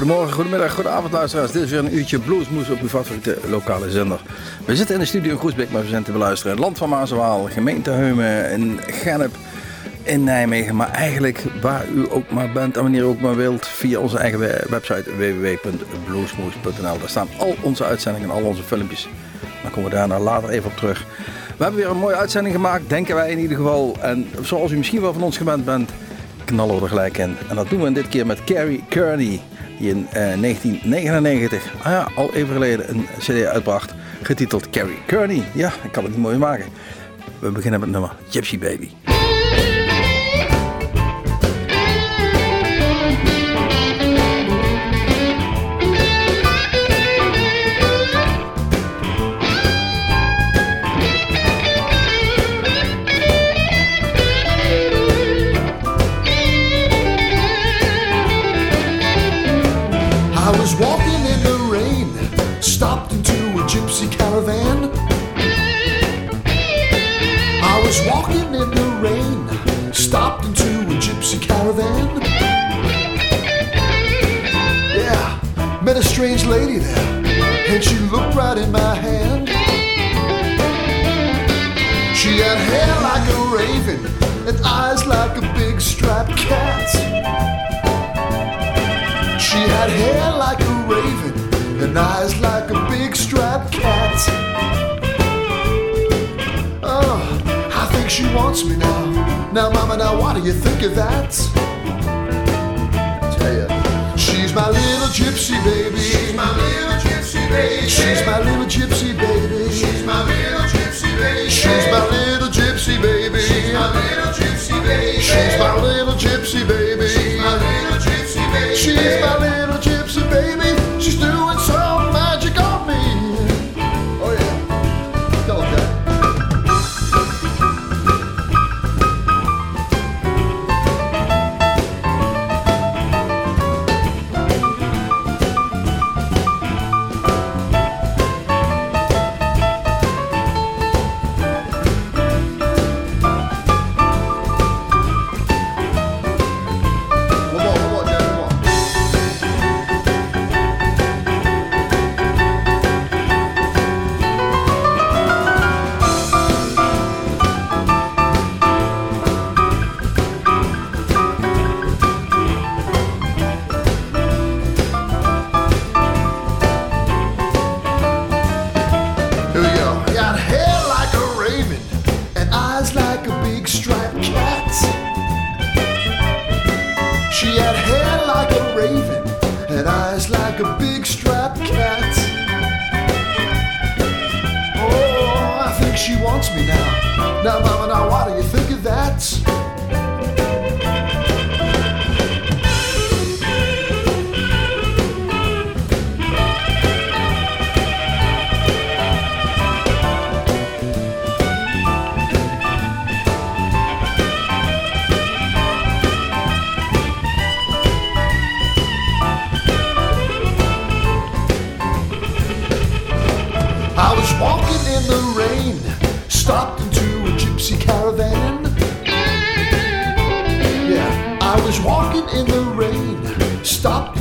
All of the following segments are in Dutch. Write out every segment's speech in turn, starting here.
Goedemorgen, goedemiddag, goedenavond luisteraars. Dit is weer een uurtje Bluesmoes op uw favoriete lokale zender. We zitten in de studio in Groesbeek, maar we zijn te beluisteren in land van Maaswaal, gemeente Heumen, in Gennep, in Nijmegen. Maar eigenlijk waar u ook maar bent en wanneer u ook maar wilt, via onze eigen website www.bluesmoes.nl. Daar staan al onze uitzendingen en al onze filmpjes. Dan komen we daar later even op terug. We hebben weer een mooie uitzending gemaakt, denken wij in ieder geval. En zoals u misschien wel van ons gewend bent, knallen we er gelijk in. En dat doen we dit keer met Carrie Kearney die in 1999, eh, ah al even geleden, een cd uitbracht getiteld Carrie Kearney. Ja, ik kan het niet mooi maken. We beginnen met nummer Gypsy Baby. Strange lady there, and she looked right in my hand. She had hair like a raven and eyes like a big striped cat. She had hair like a raven and eyes like a big striped cat. Oh, I think she wants me now. Now, Mama, now what do you think of that? tell you. She's my little gypsy baby. She's my little gypsy baby. She's my little gypsy baby. Was walking in the rain, stopped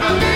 Oh.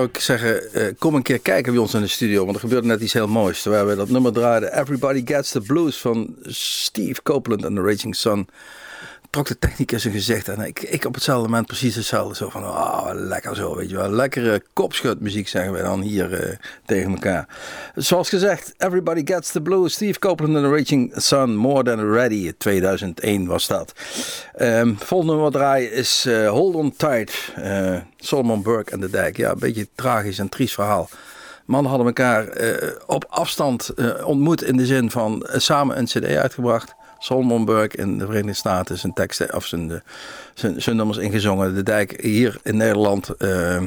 Zou ik zeggen, eh, kom een keer kijken bij ons in de studio, want er gebeurde net iets heel moois. Terwijl we dat nummer draaiden, Everybody Gets the Blues van Steve Copeland en The Raging Sun. Trok de technicus een gezicht en ik, ik op hetzelfde moment precies hetzelfde. Zo van, oh, lekker zo, weet je wel. Lekkere kopschutmuziek zeggen wij dan hier eh, tegen elkaar. Zoals gezegd, Everybody Gets the Blues. Steve Copeland and the Raging Sun, More Than Ready. 2001 was dat. Ehm volgende nummer draaien is eh, Hold On Tight. eh, Solomon Burke en de Dijk. Ja, een beetje tragisch en triest verhaal. Mannen hadden elkaar op afstand ontmoet in de zin van samen een cd uitgebracht. Solomon Burke in de Verenigde Staten zijn teksten of zijn, zijn, zijn nummers ingezongen. De Dijk hier in Nederland eh,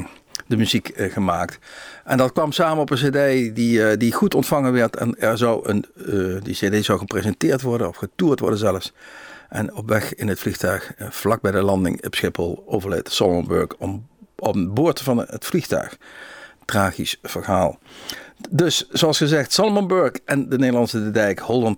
de muziek eh, gemaakt. En dat kwam samen op een cd die, eh, die goed ontvangen werd. En er zou een, eh, die cd zou gepresenteerd worden of getoerd worden zelfs. En op weg in het vliegtuig, vlak bij de landing op Schiphol, overleed Solomon Burke om, om boord van het vliegtuig. Tragisch verhaal. Dus, zoals gezegd, Solomon Burke en de Nederlandse De Dijk, hold on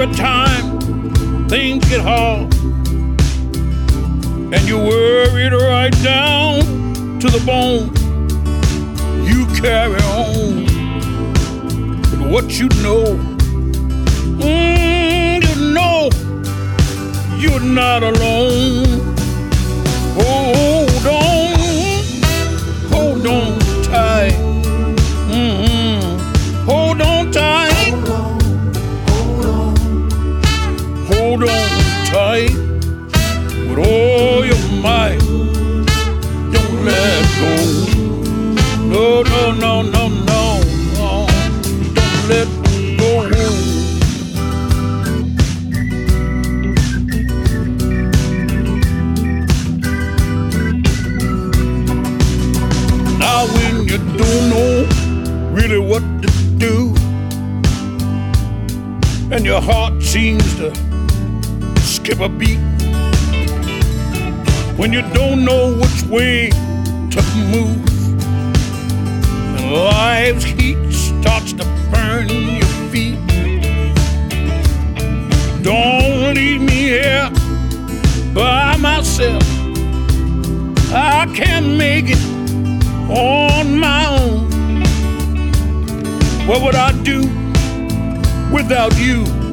every time things get hard, and you're worried right down to the bone, you carry on with what you know. Mm, you know you're not alone. Seems to skip a beat, when you don't know which way to move, and life's heat starts to burn your feet. Don't leave me here by myself. I can't make it on my own. What would I do without you?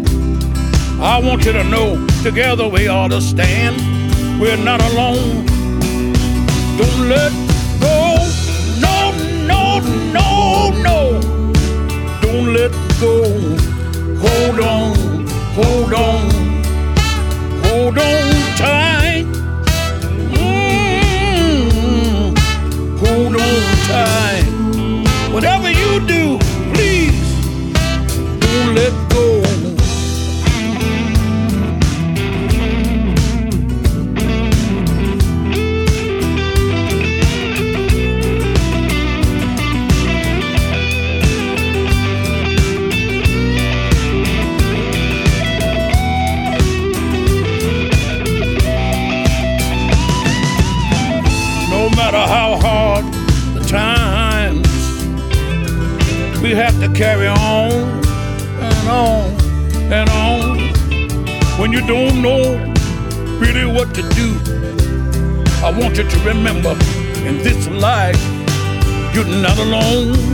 I want you to know together we ought to stand. We're not alone. Don't let go. No, no, no, no. Don't let go. Hold on, hold on, hold on tight. Mm, hold on tight. Whatever you do, please don't let go. We have to carry on and on and on. When you don't know really what to do, I want you to remember in this life, you're not alone.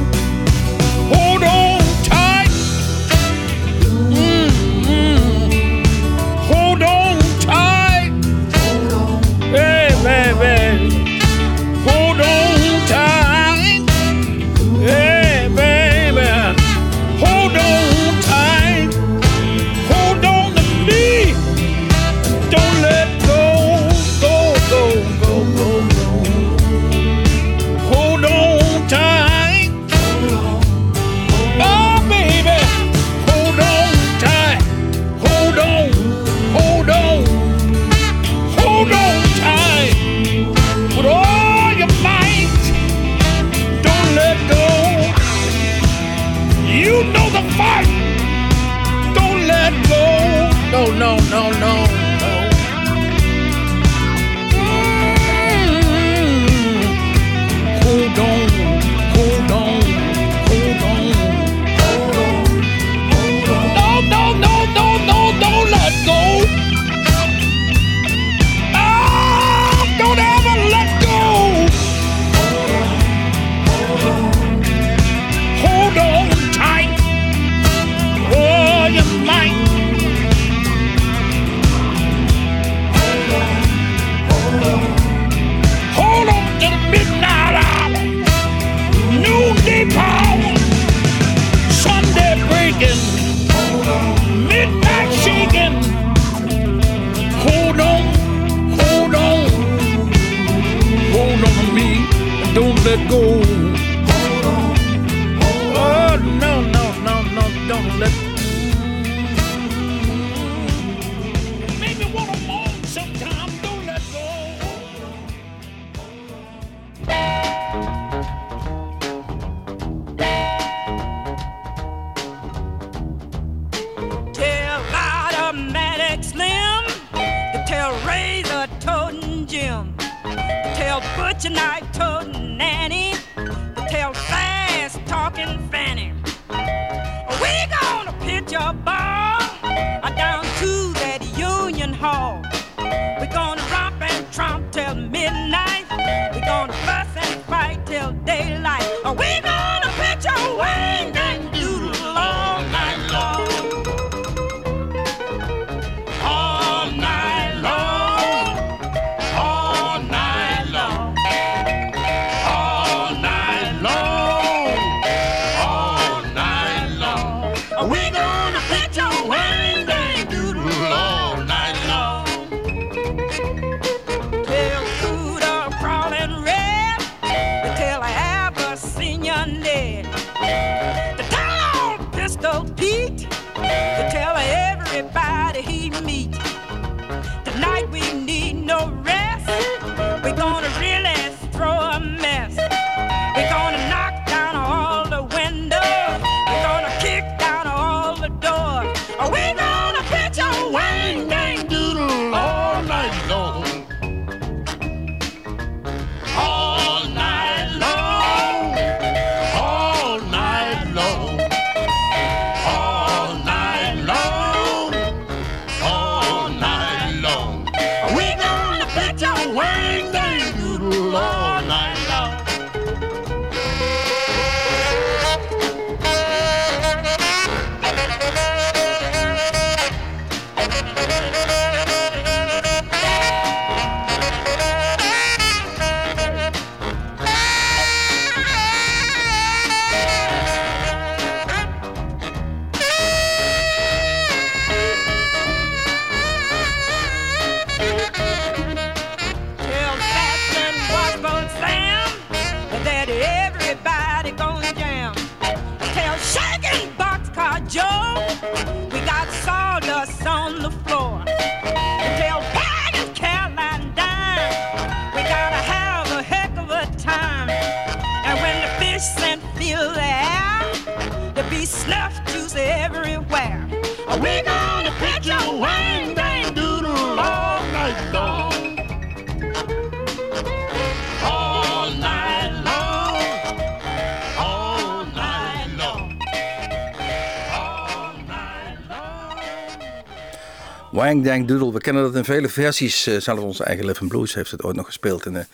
Wang Dang Doodle. We kennen dat in vele versies. Eh, uh, zelfs onze eigen Live Blues heeft het ooit nog gespeeld in de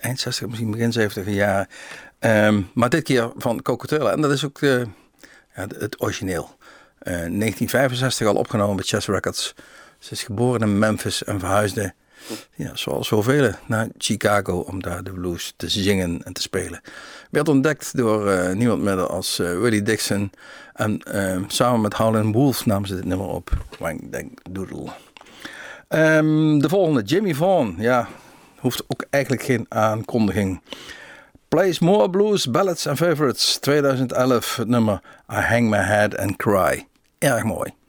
eind 60, misschien begin 70 jaar. Um, maar dit keer van Cocotella. En dat is ook eh, ja, het origineel. Eh, 1965 al opgenomen bij Chess Records. Ze is geboren in Memphis en verhuisde ja, zoals zoveel, naar Chicago om daar de blues te zingen en te spelen. Werd ontdekt door eh, niemand minder als uh, Willie Dixon. En eh, samen met Howlin' Wolf namen ze dit nummer op. Wang Denk Doodle. Ehm, de volgende, Jimmy Vaughan. Ja, hoeft ook eigenlijk geen aankondiging. Plays More Blues, Ballads and Favorites 2011, het nummer I Hang My Head and Cry. Erg mooi.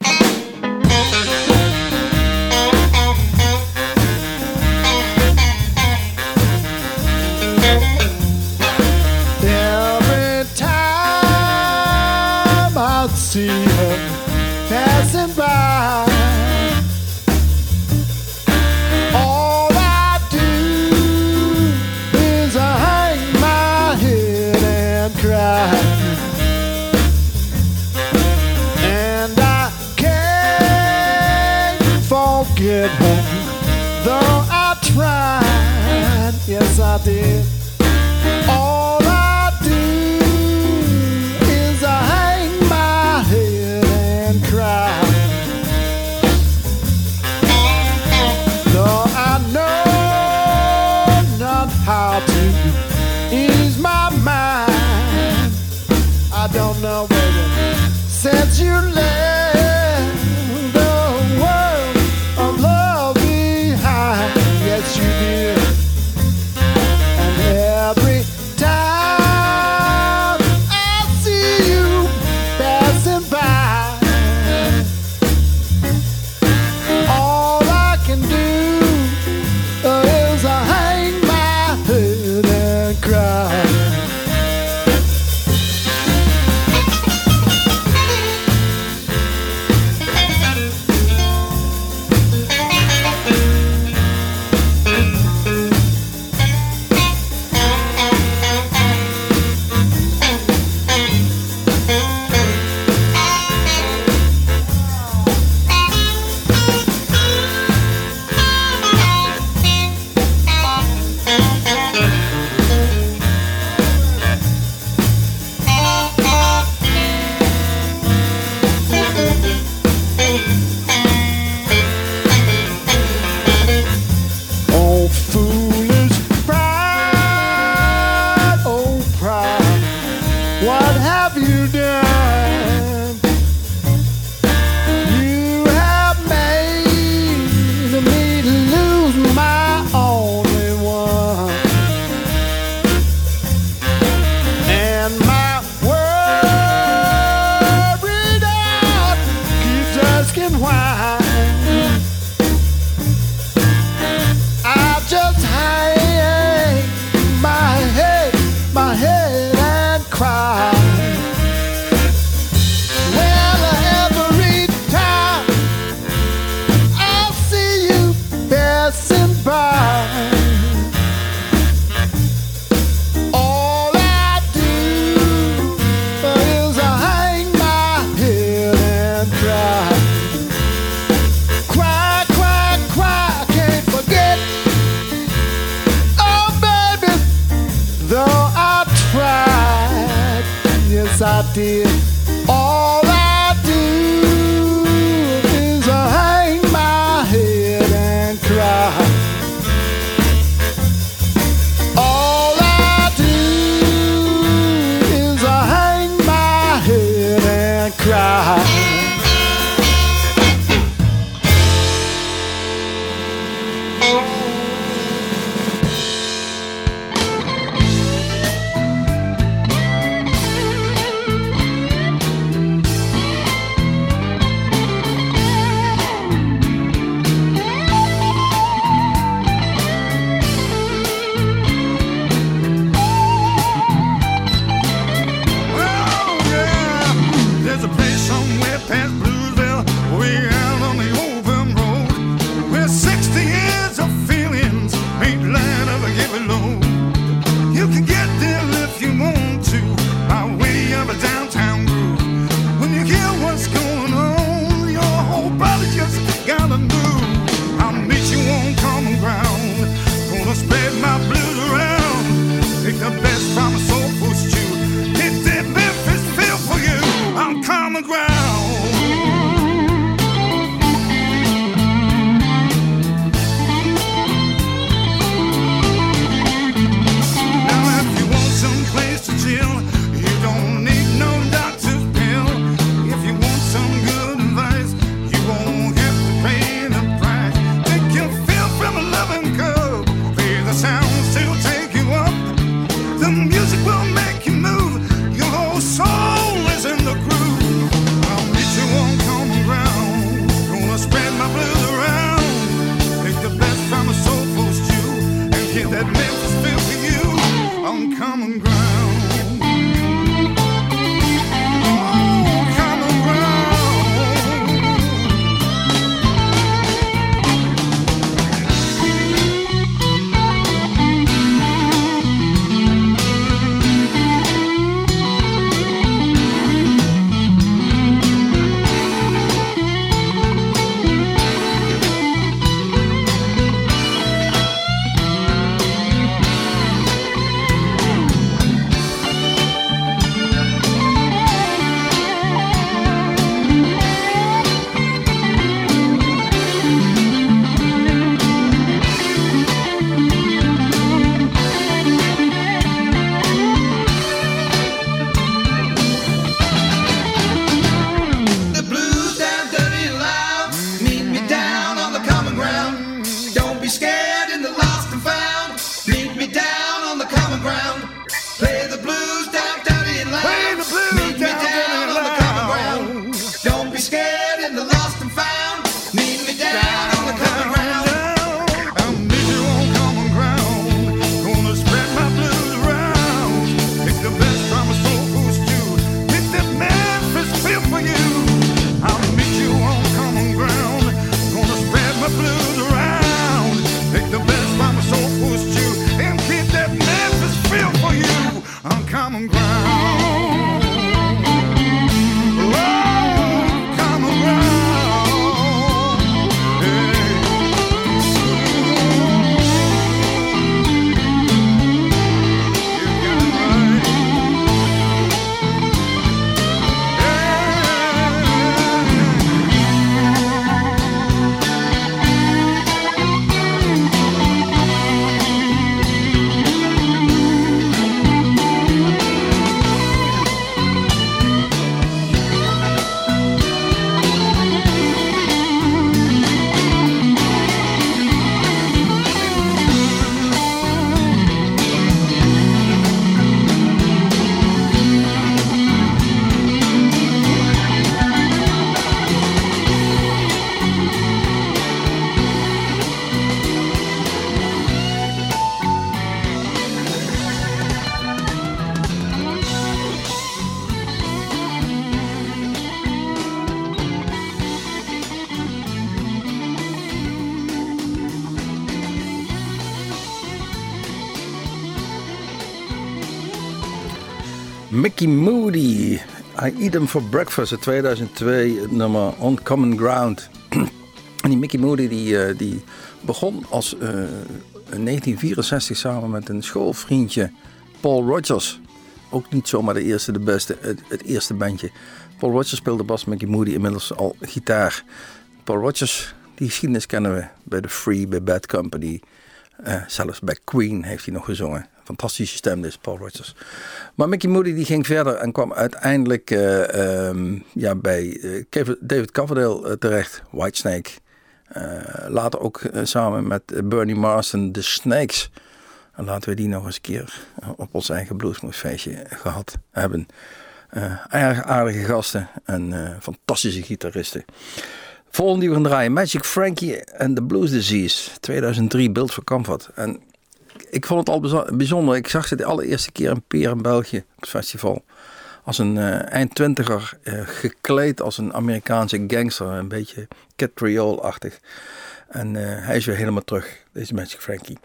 Mickey Moody. I Eat Them for Breakfast uit 2002, het nummer On Common Ground. en die Mickey Moody die, eh, die begon als, eh, in 1964 samen met een schoolvriendje Paul Rogers. Ook niet zomaar de eerste, de beste, het, het eerste bandje. Paul Rogers speelde bas, Mickey Moody inmiddels al gitaar. Paul Rogers, die geschiedenis kennen we bij The Free, bij Bad Company. Eh, zelfs bij Queen heeft hij nog gezongen. Fantastische stem dus, Paul Rogers. Maar Mickey Moody die ging verder en kwam uiteindelijk eh, ehm, ja, bij eh, David Coverdale eh, terecht. Whitesnake. Later ook samen met Bernie Marsden, The Snakes. En laten we die nog eens een keer op ons eigen bluesmoesfeestje gehad hebben. Erg aardige gasten en fantastische gitaristen. Volgende die we gaan draaien, Magic Frankie and the Blues Disease, 2003, Beeld voor Comfort. En ik vond het al bijzonder. Ik zag ze de allereerste keer in Peer in België op het festival. Als een eh, gekleed als een Amerikaanse gangster. Een beetje Cat Creole-achtig. En eh, hij is weer helemaal terug, deze Magic Frankie.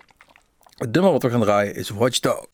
Het nummer wat we gaan draaien is Watchdog.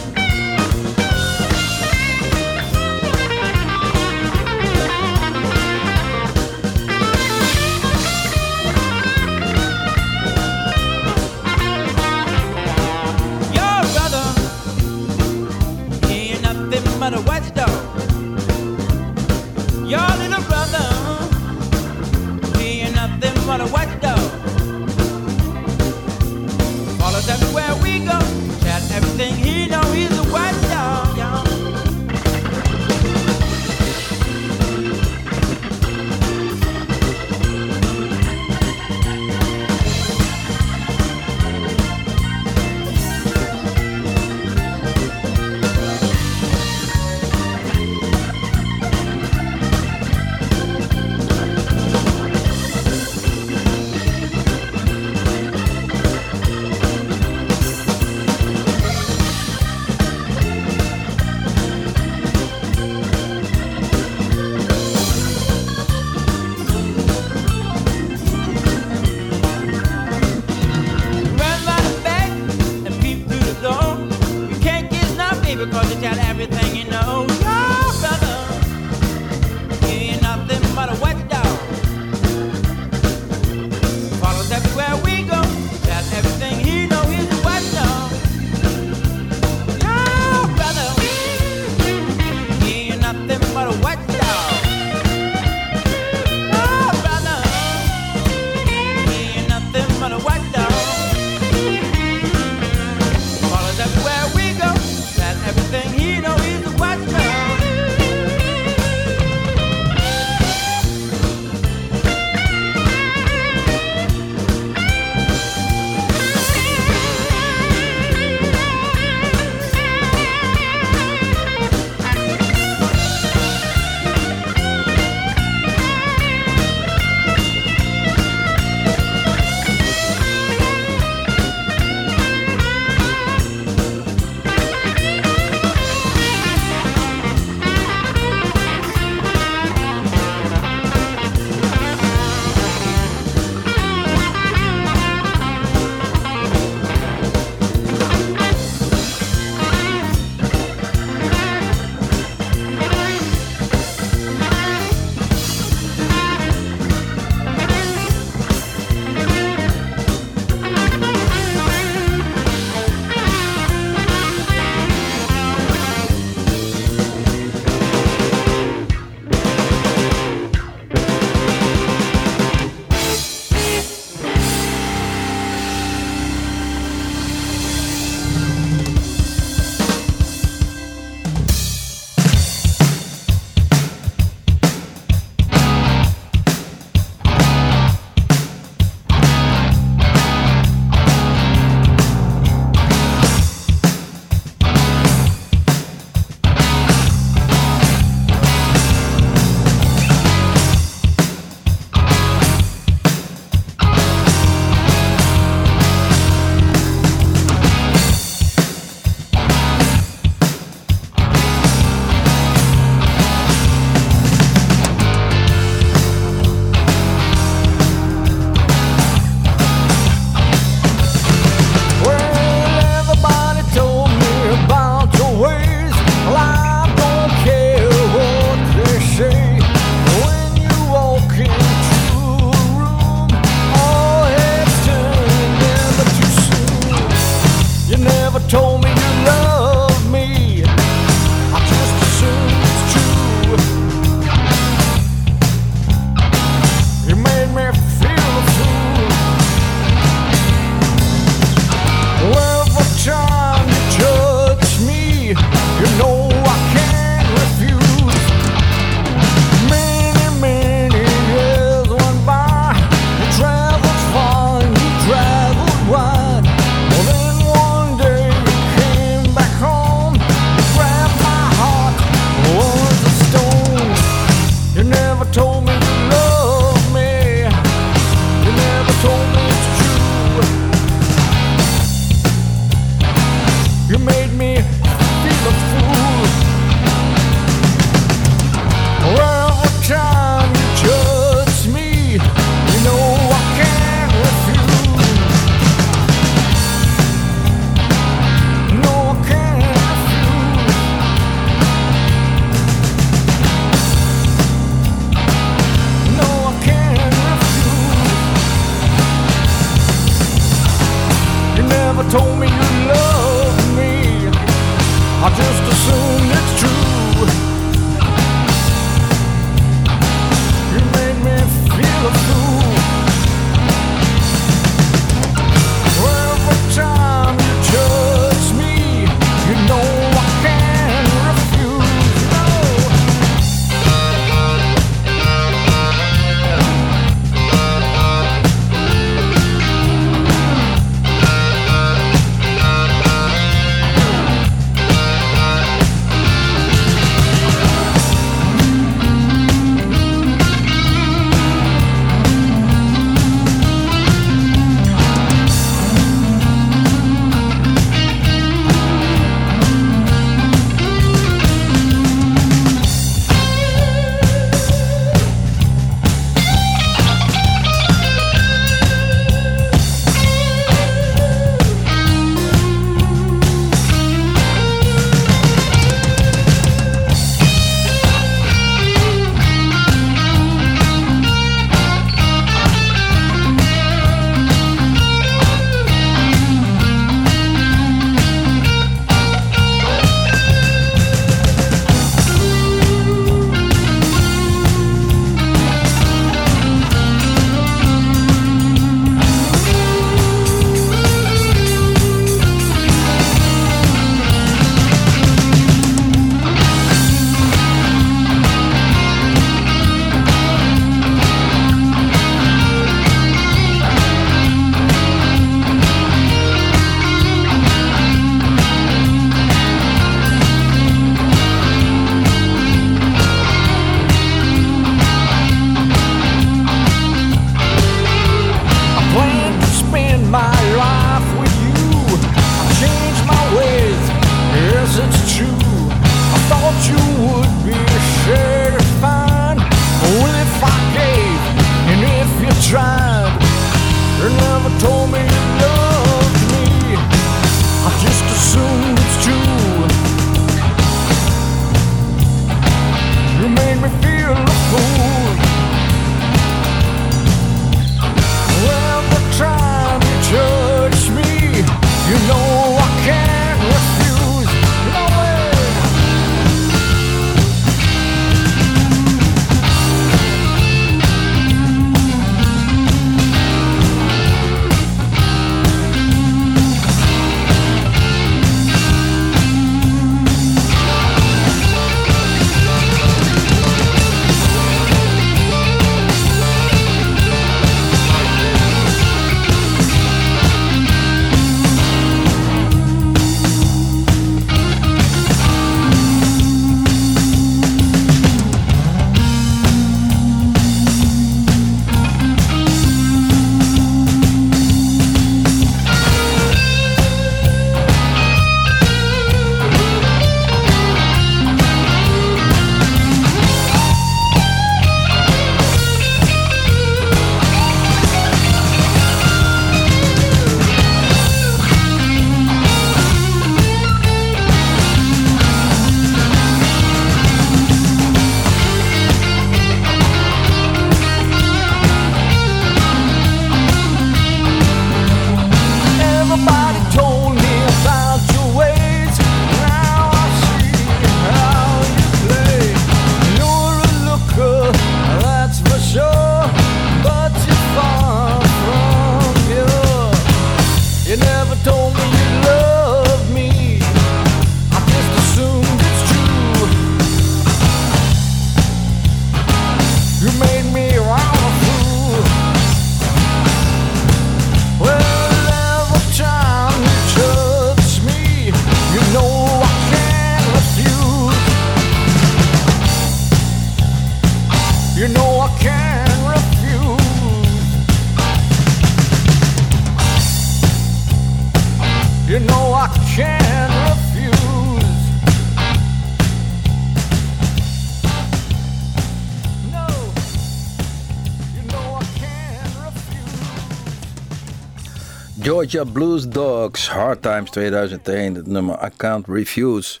Georgia Blues Dogs, Hard Times 2001, het nummer I Can't Refuse.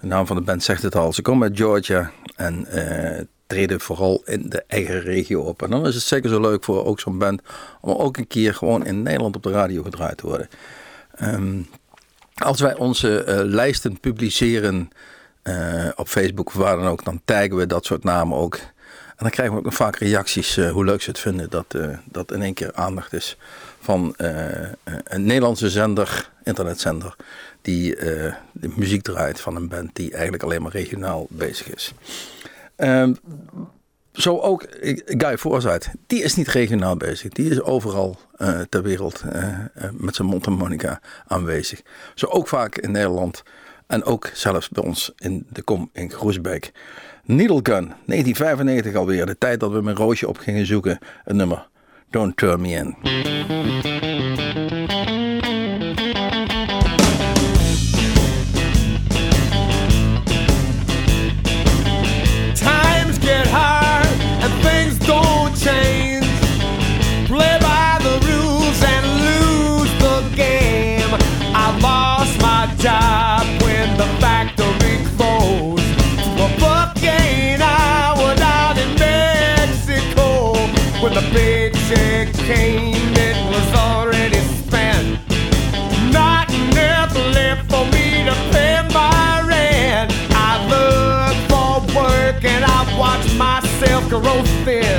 De naam van de band zegt het al. Ze komen uit Georgia en eh, treden vooral in de eigen regio op. En dan is het zeker zo leuk voor ook zo'n band om ook een keer gewoon in Nederland op de radio gedraaid te worden. Ehm, als wij onze eh, lijsten publiceren eh, op Facebook of waar dan ook, dan taggen we dat soort namen ook. En dan krijgen we ook nog vaak reacties hoe leuk ze het vinden dat, dat in één keer aandacht is van eh, eh, een Nederlandse zender, internetzender, die eh, de muziek draait van een band die eigenlijk alleen maar regionaal bezig is. Ehm, zo ook Guy Forsyth, die is niet regionaal bezig. Die is overal ter wereld met zijn mondharmonica aanwezig. Zo ook vaak in Nederland en ook zelfs bij ons in de kom in Groesbeek. Needle Gun, 1995 alweer. De tijd dat we mijn roosje op gingen zoeken. Een nummer, Don't Turn Me In. Yeah.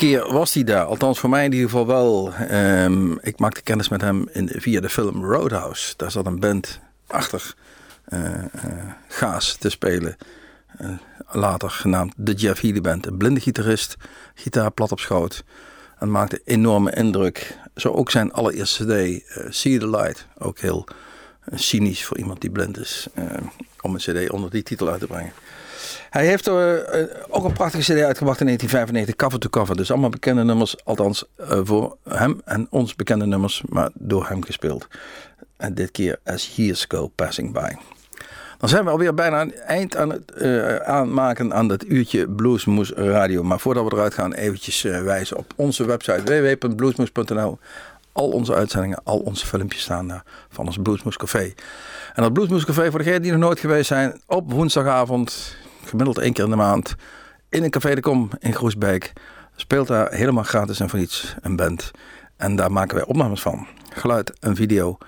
Keer was hij daar. Althans voor mij in ieder geval wel. Ehm, ik maakte kennis met hem in, via de film Roadhouse. Daar zat een band achter eh, eh, Gaas te spelen. Eh, later genaamd de Jeff Healy Band. Een blinde gitarist, gitaar plat op schoot. En maakte enorme indruk. Zo ook zijn allereerste cd, See the Light. Ook heel cynisch voor iemand die blind is. om een cd onder die titel uit te brengen. Hij heeft eh, eh, ook een prachtige CD uitgebracht in 1995, cover to cover. Dus allemaal bekende nummers, althans eh, voor hem en ons bekende nummers, maar door hem gespeeld. En dit keer As Years Go Passing By. Dan zijn we alweer bijna het eind aan het aanmaken aan dat uurtje Bluesmoes Radio. Maar voordat we eruit gaan, eventjes wijzen op onze website www.bluesmoes.nl. Al onze uitzendingen, al onze filmpjes staan daar van ons Bluesmoes Café. En dat Bluesmoes Café, voor degenen die nog nooit geweest zijn, op woensdagavond, gemiddeld één keer in de maand, in een Café de Kom in Groesbeek. Speelt daar helemaal gratis en voor niets een band. En daar maken wij opnames van. Geluid en video.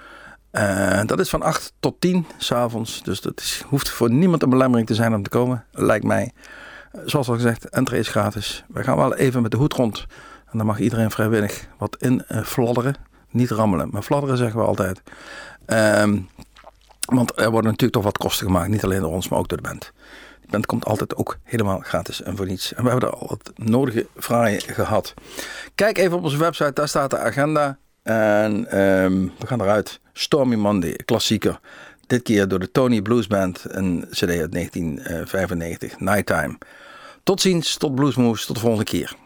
Eh, dat is van 8 tot 10 s'avonds. Dus dat is, hoeft voor niemand een belemmering te zijn om te komen, lijkt mij. Eh, Zoals al gezegd, entree is gratis. We gaan wel even met de hoed rond. En dan mag iedereen vrijwillig wat in eh, fladderen. Niet rammelen, maar fladderen zeggen we altijd. Ehm, want er worden natuurlijk toch wat kosten gemaakt. Niet alleen door ons, maar ook door de band. Band komt altijd ook helemaal gratis en voor niets. En we hebben er al het nodige fraaie gehad. Kijk even op onze website, daar staat de agenda. En ehm, we gaan eruit. Stormy Monday, klassieker. Dit keer door de Tony Blues Band, een cd uit 1995, Nighttime. Tot ziens, tot Bluesmoes, tot de volgende keer.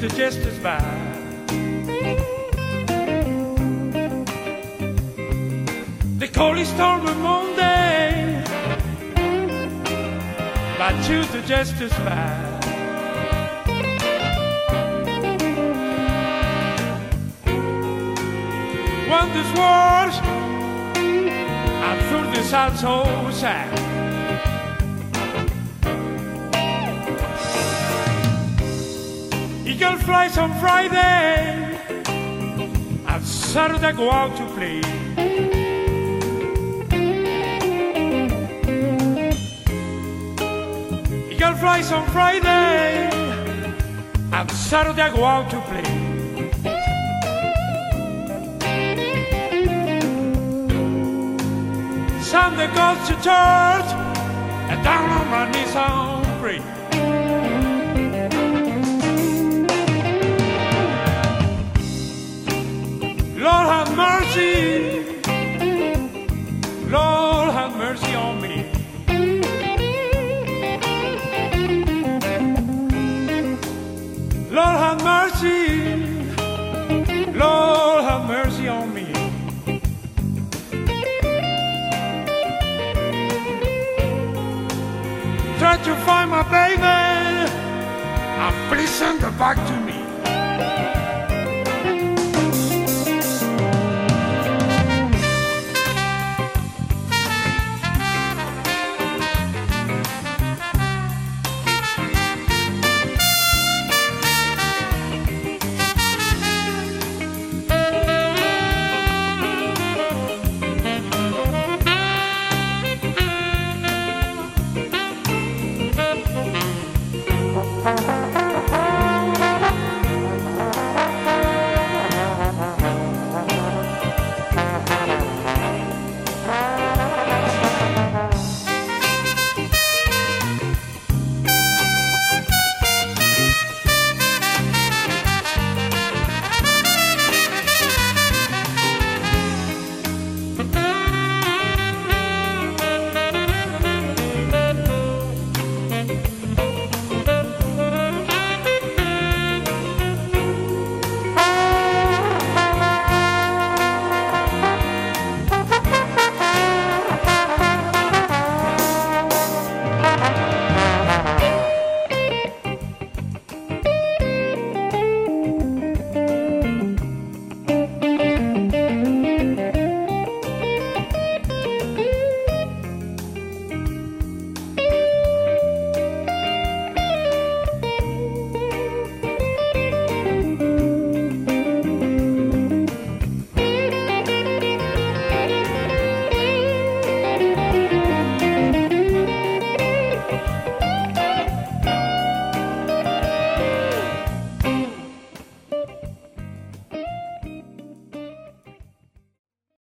But Tuesday just as bad. They call it storm on Monday, but Tuesday just as bad. When this was, I threw this out so sad. Eagle flies on Friday, and Saturday go out to play. Eagle flies on Friday, and Saturday go out to play. Sunday goes to church, baby, now please send the back to me.